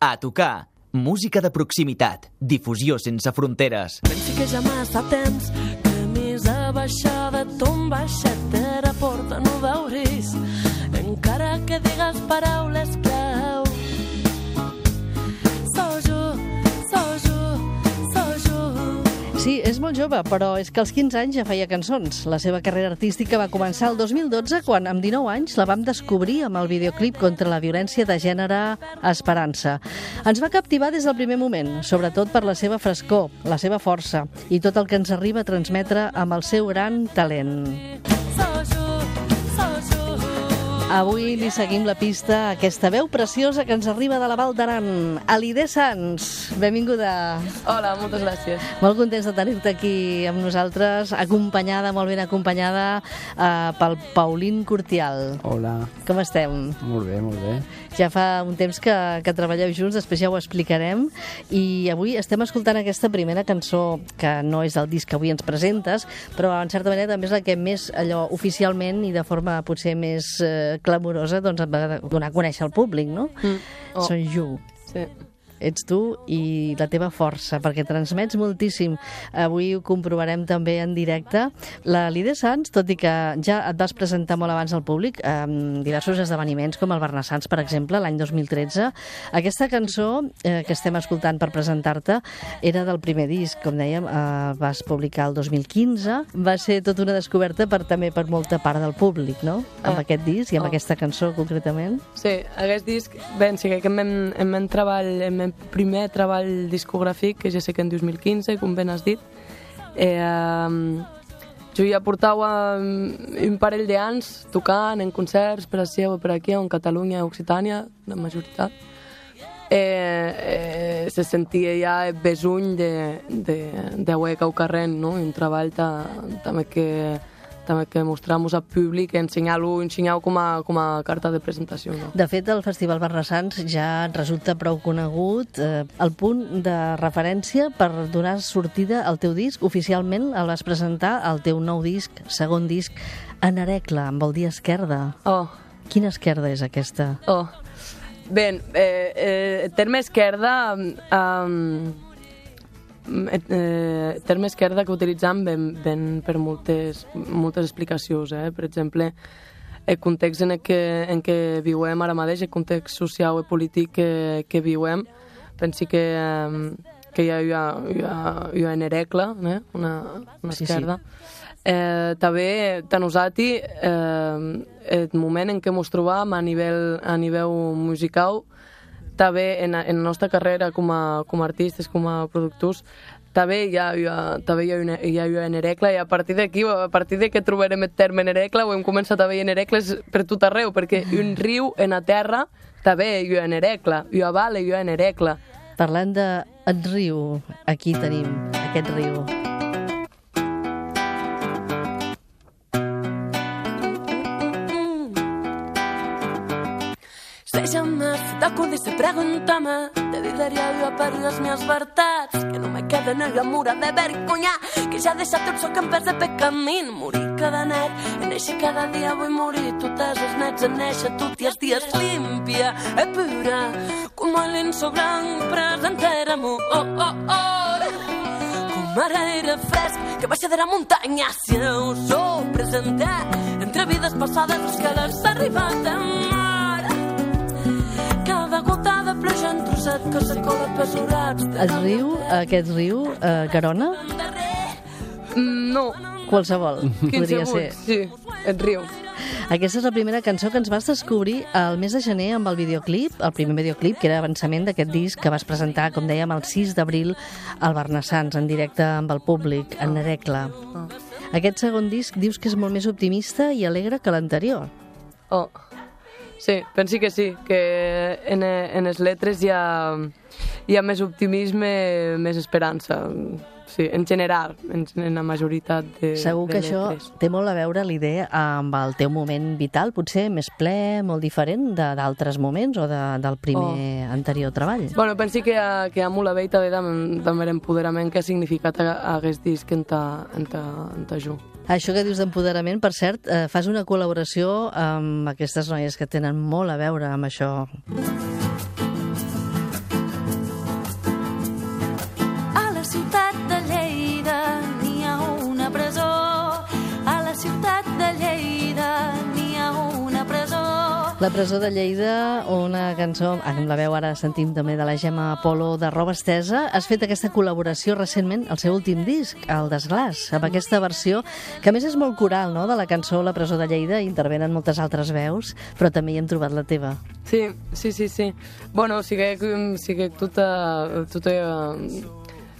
A tocar. Música de proximitat. Difusió sense fronteres. Pensi que ja massa temps camisa baixada, baixet era porta, no veuris encara que digues paraules clau. Sí, és molt jove, però és que als 15 anys ja feia cançons. La seva carrera artística va començar el 2012 quan, amb 19 anys, la vam descobrir amb el videoclip contra la violència de gènere Esperança. Ens va captivar des del primer moment, sobretot per la seva frescor, la seva força i tot el que ens arriba a transmetre amb el seu gran talent. Jo. Avui li seguim la pista a aquesta veu preciosa que ens arriba de la Val d'Aran. Alidé Sans, benvinguda. Hola, moltes gràcies. Molt contents de tenir-te aquí amb nosaltres, acompanyada, molt ben acompanyada, eh, pel Paulín Cortial. Hola, Com estem? molt bé, molt bé. Ja fa un temps que, que treballeu junts, després ja ho explicarem, i avui estem escoltant aquesta primera cançó, que no és el disc que avui ens presentes, però en certa manera també és la que més allò oficialment i de forma potser més eh, clamorosa doncs et va donar a conèixer al públic, no? Mm. Oh. Són You. Sí. Ets tu i la teva força, perquè transmets moltíssim. Avui ho comprovarem també en directe. La Lídia Sans, tot i que ja et vas presentar molt abans al públic, en diversos esdeveniments, com el Barnassans, per exemple, l'any 2013, aquesta cançó eh, que estem escoltant per presentar-te era del primer disc, com dèiem, eh, vas publicar el 2015, va ser tota una descoberta per també per molta part del públic, no?, amb Ah. aquest disc i amb Oh. aquesta cançó concretament. Sí, aquest disc, ben, sí que meu, en meu treball, en meu primer treball discogràfic, que ja sé que en 2015, com ben has dit, eh, jo ja portava um, un parell d'anys tocant en concerts per ací o per aquí, en Catalunya Occitània, la majoritat. Eh, eh, se sentia ja besuny de, de, de carrent, no? un treball ta, també que també que mostramos al públic, ensenyar-lo ensenyar com, a, com a carta de presentació. No? De fet, el Festival Barrassans ja et resulta prou conegut. Eh, el punt de referència per donar sortida al teu disc, oficialment el vas presentar al teu nou disc, segon disc, en Arecla, amb el dia esquerda. Oh, Quina esquerda és aquesta? oh. Bé, eh, eh, terme esquerda... Um, eh, eh, terme esquerda que utilitzam ben, ben per moltes, moltes explicacions. Eh? Per exemple, el context en el que, en què viuem ara mateix, el context social i polític que, que viuem, pensi que, um, que hi ha, hi ha, hi ha, hi ha en Herecle, eh? una, una Sí, sí. esquerda. Eh, també, tant usati, eh, el moment en què ens trobam a nivell, a nivell musical, també en, en la nostra carrera com a, com a artistes, com a productors, també hi ha, hi ha, també hi ha, una, hi ha, hi ha en Herecle, i a partir d'aquí, a partir de que trobarem el terme en Herecle, ho hem començat a veure en Herecles per tot arreu, perquè un riu en la terra també hi ha en Herecle, hi ha vale, hi ha en Herecle. Parlant de en riu, aquí tenim aquest riu. Jamás te acudiste preguntarme, te diría yo per les meves veritats, que no me queda en la mura de vergonya, que ja he deixat tot que em pesa per camí, morir cada net, en eixe cada dia vull morir, totes les nets en eixe, tot i els dies limpia, e pura, como el lienzo blanc presentéramo, oh, oh, oh, com ara aire fresc que baixa de la muntanya si us ho presentar entre vides passades els que les arribat a pluja en trosset que se cola pesurats El riu, aquest riu, eh, Garona, Mm, no, qualsevol, 15 podria ser. sí, el riu. Aquesta és la primera cançó que ens vas descobrir el mes de gener amb el videoclip, el primer videoclip, que era avançament d'aquest disc que vas presentar, com dèiem, el 6 d'abril al Barnassans, en directe amb el públic, en Nerecla. Aquest segon disc dius que és molt més optimista i alegre que l'anterior. Oh. Sí, pensi que sí, que en, en les lletres hi ha, hi ha més optimisme, més esperança. Sí, en general, en, en la majoritat de Segur de que això té molt a veure l'idea amb el teu moment vital, potser més ple, molt diferent d'altres moments o de, del primer oh. anterior treball. Bueno, pensi que, que ha molt a veure també amb, amb l'empoderament que ha significat aquest disc en ta, en ta, en ta jo. Això que dius d'empoderament, per cert, eh, fas una col·laboració amb aquestes noies que tenen molt a veure amb això. La presó de Lleida, una cançó, amb la veu ara sentim també de la Gemma Apolo de Roba Estesa, has fet aquesta col·laboració recentment al seu últim disc, el Desglàs, amb aquesta versió, que a més és molt coral, no?, de la cançó La presó de Lleida, intervenen moltes altres veus, però també hi hem trobat la teva. Sí, sí, sí, sí. Bueno, siguec, siguec tota, tota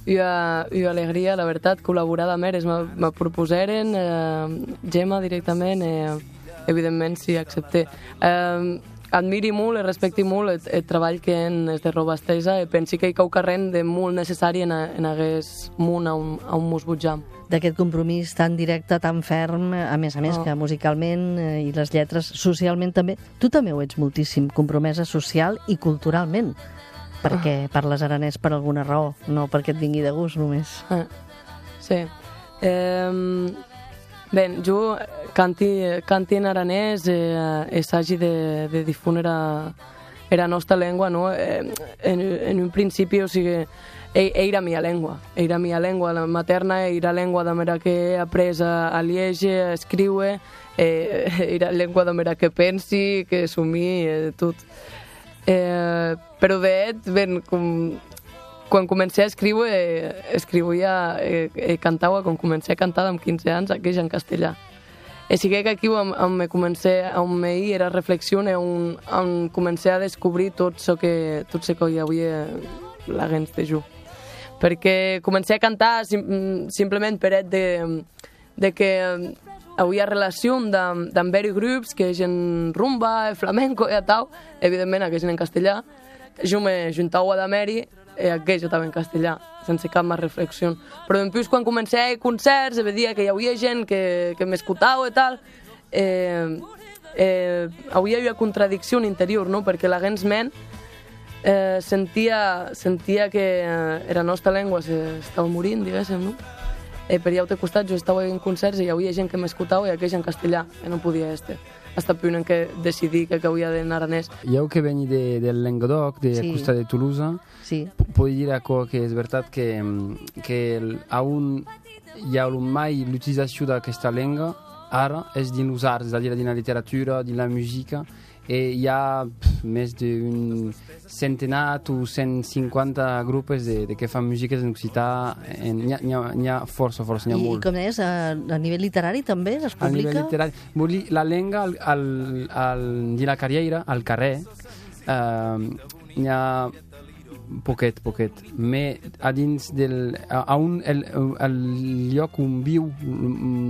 i, i alegria, la veritat, col·laborar amb ells. Me, me proposeren eh, Gemma directament, eh, evidentment sí, accepté. Eh, admiri molt i respecti molt el, el treball que en és de roba estesa i pensi que hi cau carrent de molt necessari en, en hagués munt a un, a un musbutjam. D'aquest compromís tan directe, tan ferm, a més a més oh. que musicalment eh, i les lletres, socialment també, tu també ho ets moltíssim, compromesa social i culturalment, perquè oh. parles aranès per alguna raó, no perquè et vingui de gust només. Ah. Sí. Eh, Bé, jo canti, canti en aranès eh, e s'hagi de, de difondre era, nostra llengua, no? Eh, en, en un principi, o sigui, era mia llengua, era mia llengua la materna, era llengua de mera que he après a, a Liege, a escriure, eh, era llengua de mera que pensi, que assumir, eh, tot. Eh, però de ben, com, quan comencé a escriure, eh, escrivia, eh, eh, cantava, quan comencé a cantar amb 15 anys, aquí en castellà. E sigui que aquí on, on me comencé, on me hi era reflexió, on, on comencé a descobrir tot això que, tot això que hi havia la gens de ju. Perquè comencé a cantar sim, simplement per de, de que havia relació amb, amb varios grups que en rumba, flamenco i tal, evidentment que en castellà, jo me juntava a Meri eh, aquell jo també en castellà, sense cap més reflexió. Però després quan comencé a concerts, veia que hi havia gent que, que m'escoltava i tal, eh, eh, havia una contradicció interior, no? perquè la gens ment eh, sentia, sentia que eh, era nostra llengua s'estava morint, diguéssim, no? Eh, per allà al costat jo estava en concerts i hi havia gent que m'escoltava i aquells en castellà, que no podia este hasta el punt en què decidí que havia d'anar aranès. Jo que veni de, del Languedoc, de sí. costa de Toulouse, sí. puc dir que, que és veritat que, que aún hi ha mai l'utilització d'aquesta llengua ara és dins els arts, és a dir, dins la literatura, dins la música, e hi ha pff, més d'un centenat o 150 grups de, de que fan música en occità. N'hi ha, ha, ha força, força, n'hi ha I, molt. I com és? A, a nivell literari també es publica? A nivell literari. Vull dir, la lenga al, al, al, la carriera, al carrer, eh, n'hi ha poquet, poquet. Me a dins del... A, a un, el, el lloc on viu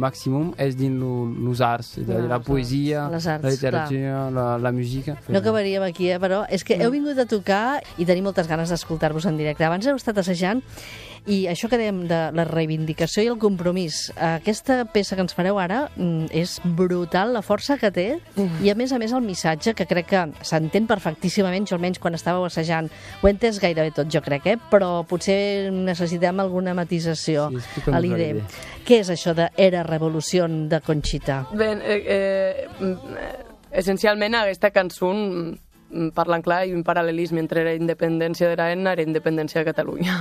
màximum és dins los arts, la, la poesia, arts, la literatura, la, la música. No acabaríem aquí, eh, però és que heu vingut a tocar i tenim moltes ganes d'escoltar-vos en directe. Abans heu estat assajant i això que dèiem de la reivindicació i el compromís, aquesta peça que ens fareu ara mm, és brutal la força que té mm. i a més a més el missatge que crec que s'entén perfectíssimament, jo almenys quan estàveu assajant ho he entès gairebé tot jo crec, eh? però potser necessitem alguna matisació sí, a l'idea. Què és això de Era Revolució de Conxita? Bé, eh, eh, essencialment aquesta cançó mm, parlant clar i un paral·lelisme entre la independència de l'Aena i la independència de Catalunya.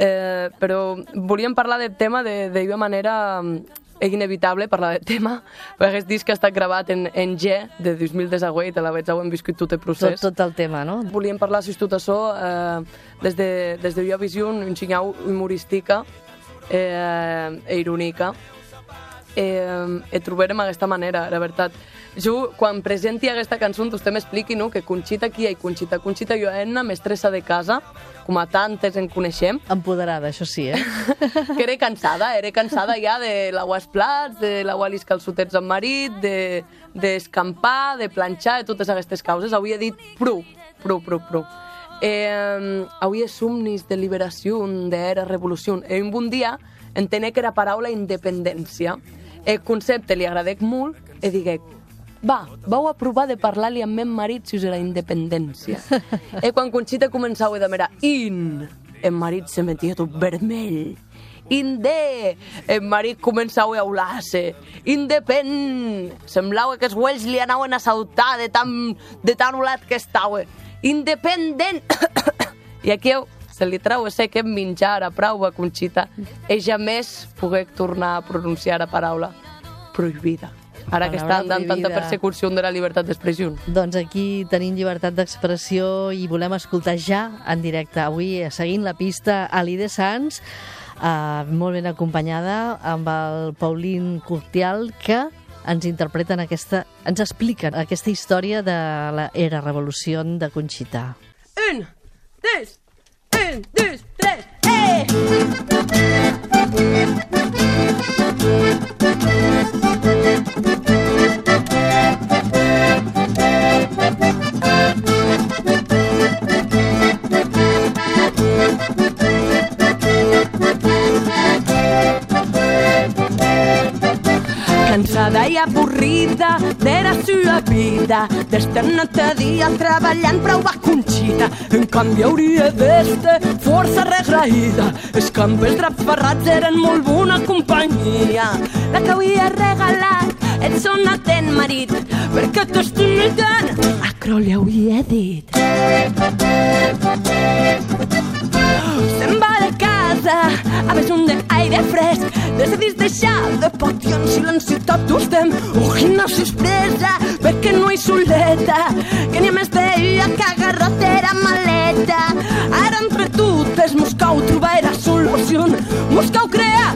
Eh, però volíem parlar del tema d'una manera mm, inevitable parlar del tema, perquè aquest disc ha estat gravat en, en G, de 2018, a la vegada ho hem viscut tot el procés. Tot, tot el tema, no? Volíem parlar, si tot això, eh, des de, des de visió un xinyau humorística eh, e irònica. Eh, e trobarem aquesta manera, la veritat. Jo, quan presenti aquesta cançó, vostè m'expliqui no, que Conxita qui hi ha? Conxita, Conxita Joanna, mestressa de casa, com a tantes en coneixem. Empoderada, això sí, eh? que era cansada, era cansada ja de l'aguas plats, de l'aguar els calçotets amb marit, d'escampar, de, de planxar, de totes aquestes causes. Avui he dit prou, prou, prou, prou. Eh, avui és somnis de liberació, d'era revolució. I un bon dia entené que era paraula independència. El concepte li agradec molt i diguec, va, vau a provar de parlar-li amb meu marit si us era independència. e quan Conxita començava a mirar in, el marit se metia tot vermell. Inde! El marit començava a. Independ! Semblava que els uells li anaven a saltar de tan, de tan olat que estava. Independent! I aquí se li trau a ser que menjar a prou a Conxita e més pogué tornar a pronunciar la paraula prohibida. Ara que estan dant tanta persecució de la llibertat d'expressió. Doncs aquí tenim llibertat d'expressió i volem escoltar ja en directe. Avui, eh, seguint la pista, Alide Sans, eh, molt ben acompanyada amb el Paulín Curtial, que ens interpreten aquesta, ens expliquen aquesta història de la era revolució de Conxita. Un, dos, un, dos, tres, eh! Cansada i avorrida de la seva vida, d'estar nota dia treballant prou a Conxita. En canvi hauria d'estar força regraïda. Els campes draps eren molt bona companyia. La que havia regalat el son atent marit, perquè t'estimi tant, a Cro hauria dit. De casa a veure un d'aire fresc. Decidís deixar de patir en silenci tot estem. Oh, quina sorpresa, perquè no hi soleta, que ni a més deia que agarrotera maleta. Ara entre totes Moscou trobarà solució. Moscou crea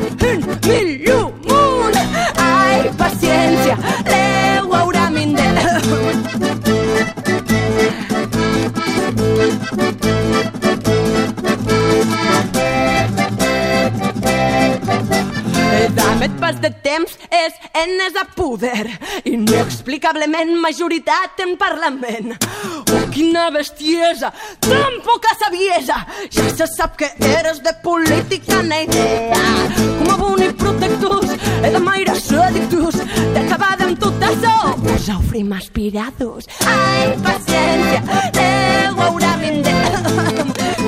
poder. Inexplicablement majoritat en Parlament. Oh quina bestiesa tan poca saviesa. Ja se sap que eres de política idea com a bonic protectors he de maire sedictus d'acabada amb tot això us ofrim aspirados ai paciència Déu haurà mindet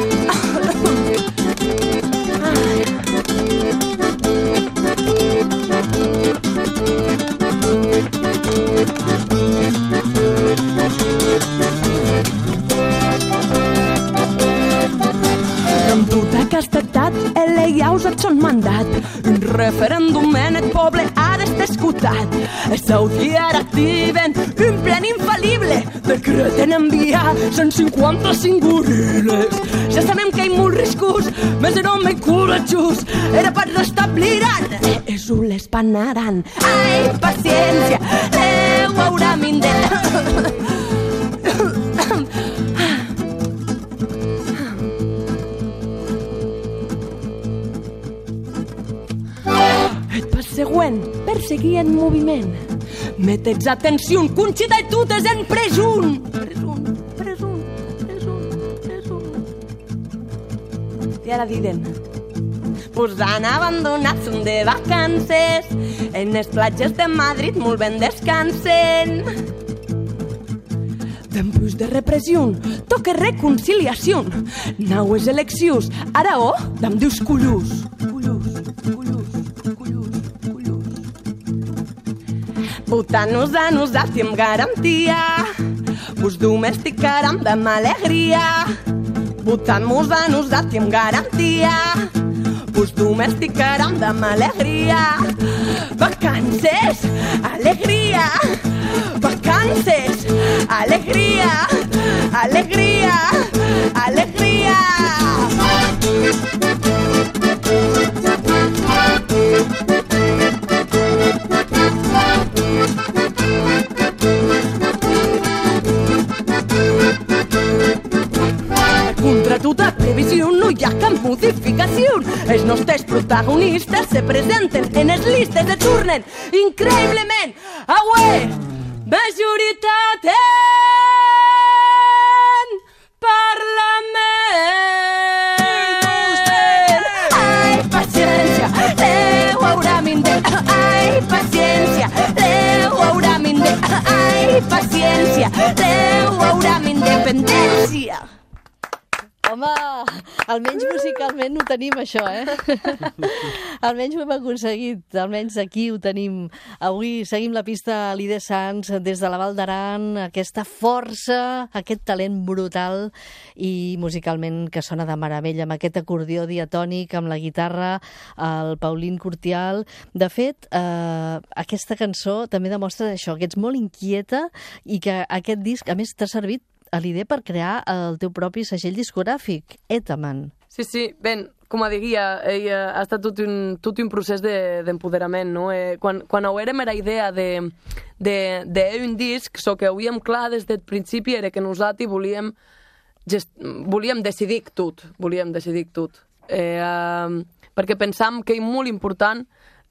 et son mandat. Un referèndum en el poble ha d'estar escoltat. El Saudi ara activen un plan infal·lible. Decreten enviar 155 goril·les. Ja sabem que hi ha molts riscos, més en home i coratjós. Era per restabliran, és un l'espanaran. Ai, paciència, Déu haurà mindet. següent, perseguir en moviment. Mete'ts atenció, Conxita i tu tes en presunt. Presunt, presunt, presunt, presunt. I ara direm, pues han abandonat són de vacances en les platges de Madrid molt ben descansen. Tempos de repressió, toca reconciliació. Naues eleccions, ara oh, dam dius. Collús, Votant-nos a nosaltres amb garantia, us domesticaran amb alegria. Votant-nos a nosaltres amb garantia, us domesticaran amb alegria. Vacances, alegria, vacances, alegria, alegria, alegria. Contra Nostres protagonistes se presenten en les listes de turnen increïblement. Avui, majoritat en Parlament. Ai, paciència, Déu haurà mindet. Ai, paciència, Déu haurà mindet. Ai, paciència, Déu haurà independència. Home, almenys musicalment ho tenim, això, eh? almenys ho hem aconseguit, almenys aquí ho tenim. Avui seguim la pista a l'Ide Sans des de la Val d'Aran, aquesta força, aquest talent brutal i musicalment que sona de meravella, amb aquest acordió diatònic, amb la guitarra, el Paulín Curtial. De fet, eh, aquesta cançó també demostra això, que ets molt inquieta i que aquest disc, a més, t'ha servit a l'idea per crear el teu propi segell discogràfic, Etaman. Sí, sí, ben, com a diria, eh, ha estat tot un, tot un procés d'empoderament, de, no? Eh, quan, quan ho érem era idea de, de, de un disc, so que havíem clar des del principi era que nosaltres volíem, gest, volíem decidir tot, volíem decidir tot. Eh, eh, perquè pensam que és molt important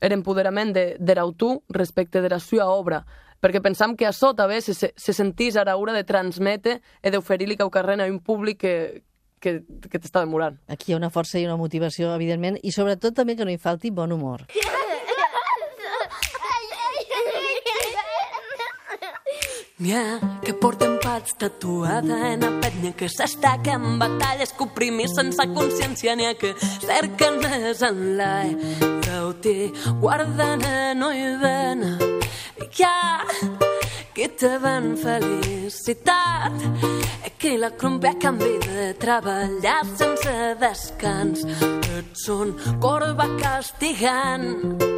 l'empoderament de, de l'autor respecte de la seva obra perquè pensam que a sota bé se, se sentís ara hora de transmetre i d'oferir-li cau carrer a un públic que, que, que t'està demorant. Aquí hi ha una força i una motivació, evidentment, i sobretot també que no hi falti bon humor. Mia, que porta empats tatuada en la penya que s'estaca en batalles que oprimir sense consciència n'hi ha que cerquen més enllà que ho té guarden ven ja te ven felicitat. Que la crumpia canvi de treballar sense descans. Et són corba castigant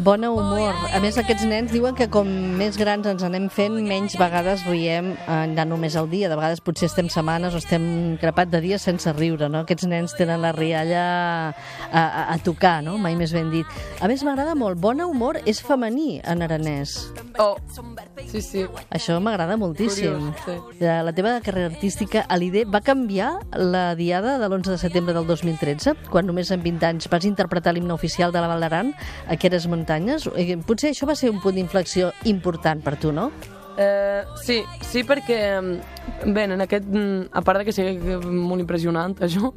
Bona humor. A més, aquests nens diuen que com més grans ens anem fent, menys vegades riem, eh, no només al dia. De vegades potser estem setmanes o estem crepat de dies sense riure, no? Aquests nens tenen la rialla a, a, a tocar, no? Mai més ben dit. A més, m'agrada molt. Bona humor és femení en aranès. Oh, sí, sí. Això m'agrada moltíssim. Curiós, sí. La teva carrera artística a l'IDE va canviar la diada de l'11 de setembre del 2013, quan només en 20 anys vas interpretar l'himne oficial de la Val d'Aran, Aqueres muntanyes. Potser això va ser un punt d'inflexió important per tu, no? Eh, sí, sí, perquè, bé, en aquest, a part de que sigui molt impressionant, això,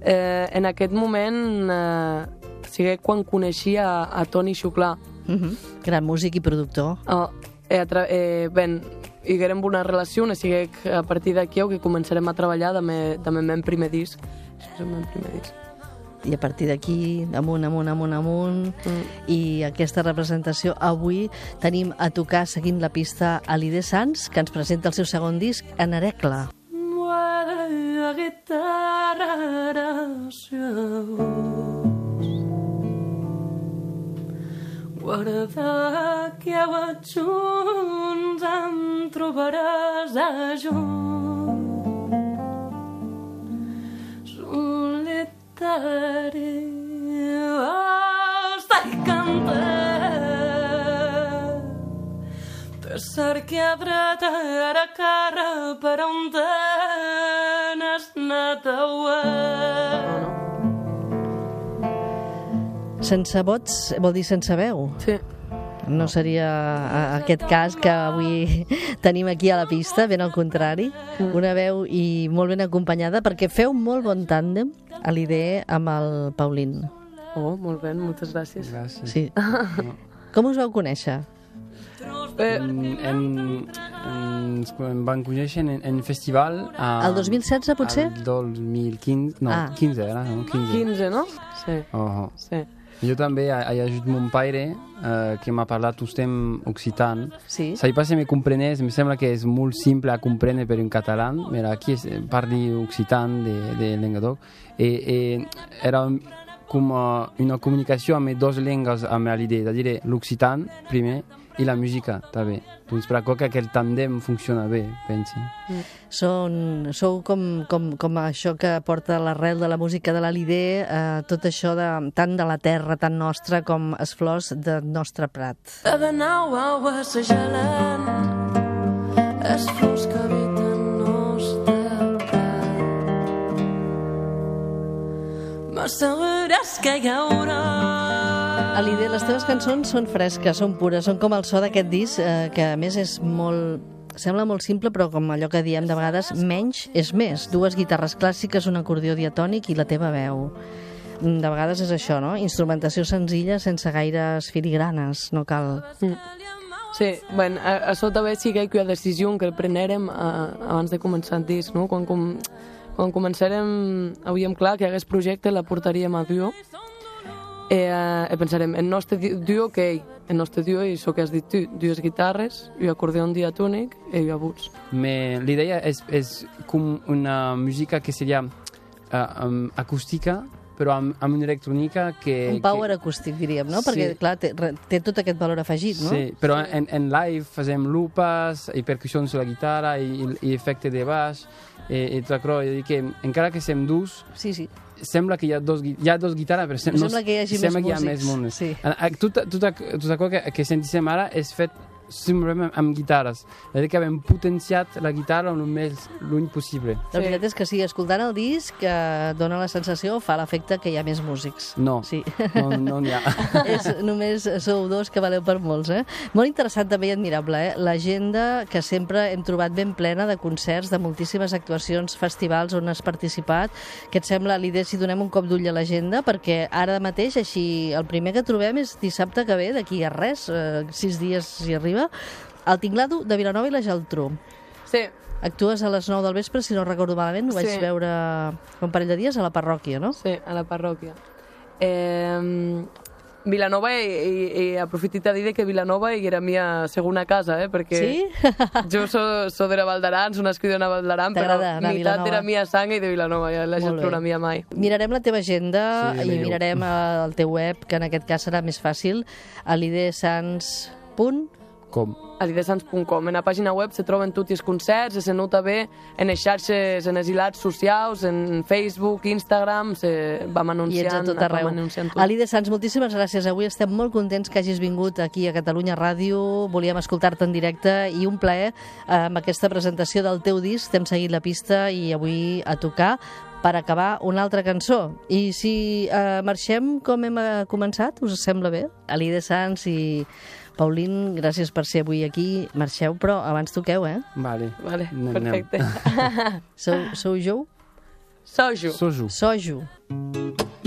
eh, en aquest moment, eh, sigui quan coneixia a, a Toni Xuclà. Uh -huh. Gran músic i productor. Oh, eh, eh, ben, hi haguérem una relació, o sigui a partir d'aquí que començarem a treballar també, també en primer disc. Això és el meu primer disc i a partir d'aquí, amunt, amunt, amunt, amunt, mm. i aquesta representació avui tenim a tocar seguint la pista a l'Ide Sans, que ens presenta el seu segon disc, en Arecla. La guitarra Guarda que a junts em trobaràs a junts solitari estar cantant te cerqui a dreta a cara per on te n'has anat a Sense vots vol dir sense veu? Sí. No seria aquest cas que avui tenim aquí a la pista, ben al contrari. Una veu i molt ben acompanyada, perquè feu molt bon tàndem a l'IDE amb el Paulín. Oh, molt bé, moltes gràcies. Gràcies. Sí. Com us vau conèixer? Eh, En, en, en, van conèixer en, en festival... A, El 2016, potser? El 2015, no, Ah. 15 era, no? 15. 15, no? Sí, Oh, oh. sí. Jo també he, ajut mon pare, eh, que m'ha parlat ustem occitan. Sí. Sai pas si me comprenés, em sembla que és molt simple a comprendre per un català, però aquí és, parli occitan de, de Lengador. I, i era com eh, una comunicació amb dues llengües amb l'idea, és a dir, l'occitan primer i la música també. Doncs per això que aquell tàndem funciona bé, pensi. Són, sou com, com, com això que porta l'arrel de la música de l'Alidé, eh, tot això de, tant de la terra, tan nostra, com les flors del nostre prat. Cada nau au assajalant els flors que habiten nostre prat. M'assegures que hi haurà Alide, les teves cançons són fresques, són pures, són com el so d'aquest disc, eh, que a més és molt... Sembla molt simple, però com allò que diem de vegades, menys és més. Dues guitarres clàssiques, un acordió diatònic i la teva veu. Mm, De vegades és això, no? Instrumentació senzilla, sense gaires filigranes, no cal... Sí, bueno, a, a sota bé sí que hi ha decisió que prenérem uh, abans de començar el disc, no? Quan com quan començarem, havíem clar que hagués projecte, la portaríem a duo. E, eh, e pensarem, en nostre duo, ok, en nostre duo, i això que has dit tu, dues guitarres, i acordeon diatònic i voz. Mais l'idea és, és com una música que seria uh, um, acústica, però amb, amb una electrònica que... Un power que, acústic, diríem, no? Sí. Perquè, clar, té, té tot aquest valor afegit, no? Sí, però en, en live fem lupes i percussions sulla guitarra i, i efecte de baix i, i tot això. És a dir, que encara que sem dus, Sí, sí. Sembla que hi ha dos, hi ha dos guitarres, però sem, Sembla que hi hagi sembla més que hi ha músics, més músics. sí. A- a- Tot, tot, tot això que, que sentíssim ara és fet simplement amb, amb guitarres. És a dir, que hem potenciat la guitarra el més lluny possible. La Sí. veritat és que sí, escoltant el disc eh, dona la sensació, fa l'efecte que hi ha més músics. No, Sí. no, no n'hi ha. és, només sou dos que valeu per molts, eh? Molt interessant també i admirable, eh? L'agenda que sempre hem trobat ben plena de concerts, de moltíssimes actuacions, festivals on has participat. Què et sembla, Lídia, si donem un cop d'ull a l'agenda? Perquè ara mateix, així, el primer que trobem és dissabte que ve, d'aquí a res, eh, sis dies si arriba, al Tinglado de Vilanova i la Geltrú. Sí, Actues a les 9 del vespre, si no recordo malament, ho vaig Sí. veure un parell de dies a la parròquia, no? sí, a la parròquia. Eh, Vilanova, i, i, i aprofitit a dir que Vilanova era mia segona casa, eh? perquè Sí? jo so, so de la Valdaran, soc nascuda a Valdaran, però T'agrada anar a meitat Vilanova? era mia sang i de Vilanova, ja la gent plora mia mai. Mirarem la teva agenda Sí, i mirarem el teu web, que en aquest cas serà més fàcil, a l'idesans.com. Com? a lidesans.com. En la pàgina web se troben tots els concerts, se nota bé en les xarxes, en els hilats socials, en Facebook, Instagram, se vam I anunciant, ets a tot arreu. vam anunciant tot. Ali de Sants, moltíssimes gràcies. Avui estem molt contents que hagis vingut aquí a Catalunya Ràdio. Volíem escoltar-te en directe i un plaer amb aquesta presentació del teu disc. T'hem seguit la pista i avui a tocar per acabar una altra cançó. I si eh, marxem com hem eh, començat, us sembla bé? Ali de Sants i Paulín, gràcies per ser avui aquí. Marxeu, però abans toqueu, eh? Vale. Vale, Anem. perfecte. Sou, sou jo? Sojo. Soju. Sojo. Crec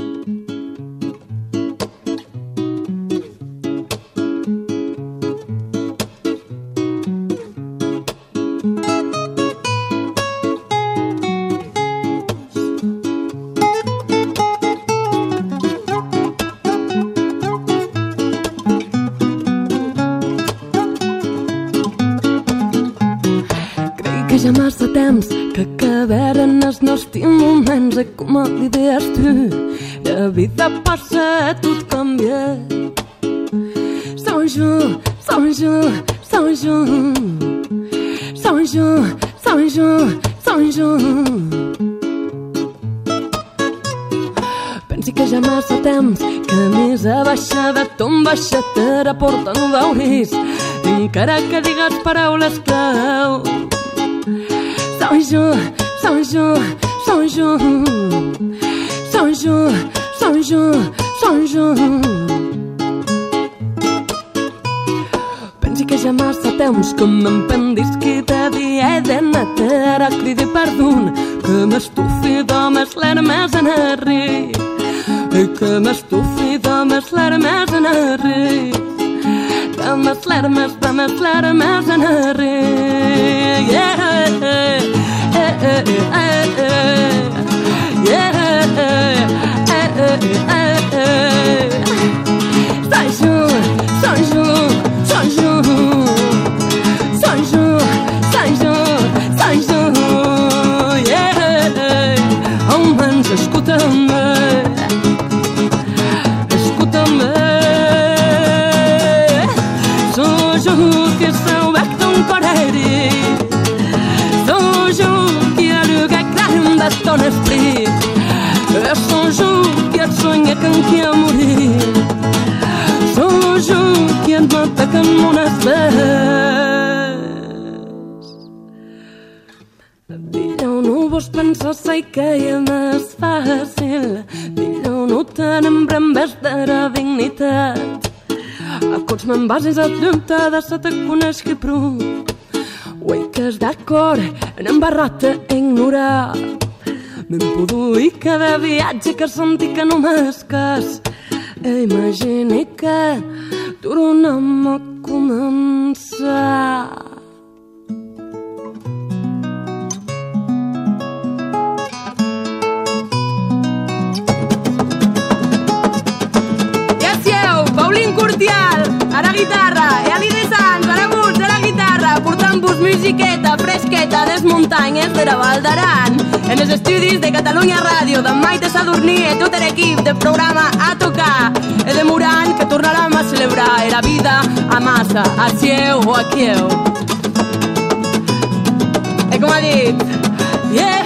ja massa temps que acabaren els nostres moments i com deies tu. La vida passa, tot canvia. Sou jo, sou jo, sou jo. Sou jo, sou jo, sou jo. Pensi que ja massa temps que més a baixa de ton baixa te la porta no veuris encara que digues paraules clau Sou jo, sou jo, sou jo Sou jo, sou jo, sou jo Pensi que ja massa temps que m'empendisqui de dia i de nata ara cridi perdun que m'estufi d'homes l'hermes en arri i que m'estufi d'homes l'hermes en arri d'homes l'hermes, d'homes l'hermes en arri yeah, eh, gran d'eston esprit. Sou jo que et sonha que em quer morir. Sou jo que et mata que en mon espès. Dillau no vos pensar sei que ja més fàcil. Dillau no tenim en vez de la dignitat. A cots me'n a dubte de se te coneix que prou. Ui, que és d'acord, en embarrat a ignorar. M'empuduï cada viatge que senti que no m'escas e eh, imagini que tornem a començar. Gràcies, Paulín Cortial, ara guitarra, i a l'Ide ara a portant-vos musiqueta fresqueta des muntanyes de la Val d'Aran. En els estudis de Catalunya Ràdio, de Maite Sadurní i tot l'equip del programa a tocar. He demorant que tornarem a celebrar la vida a massa, a Sieu o a Kieu. E com ha dit... Yeah,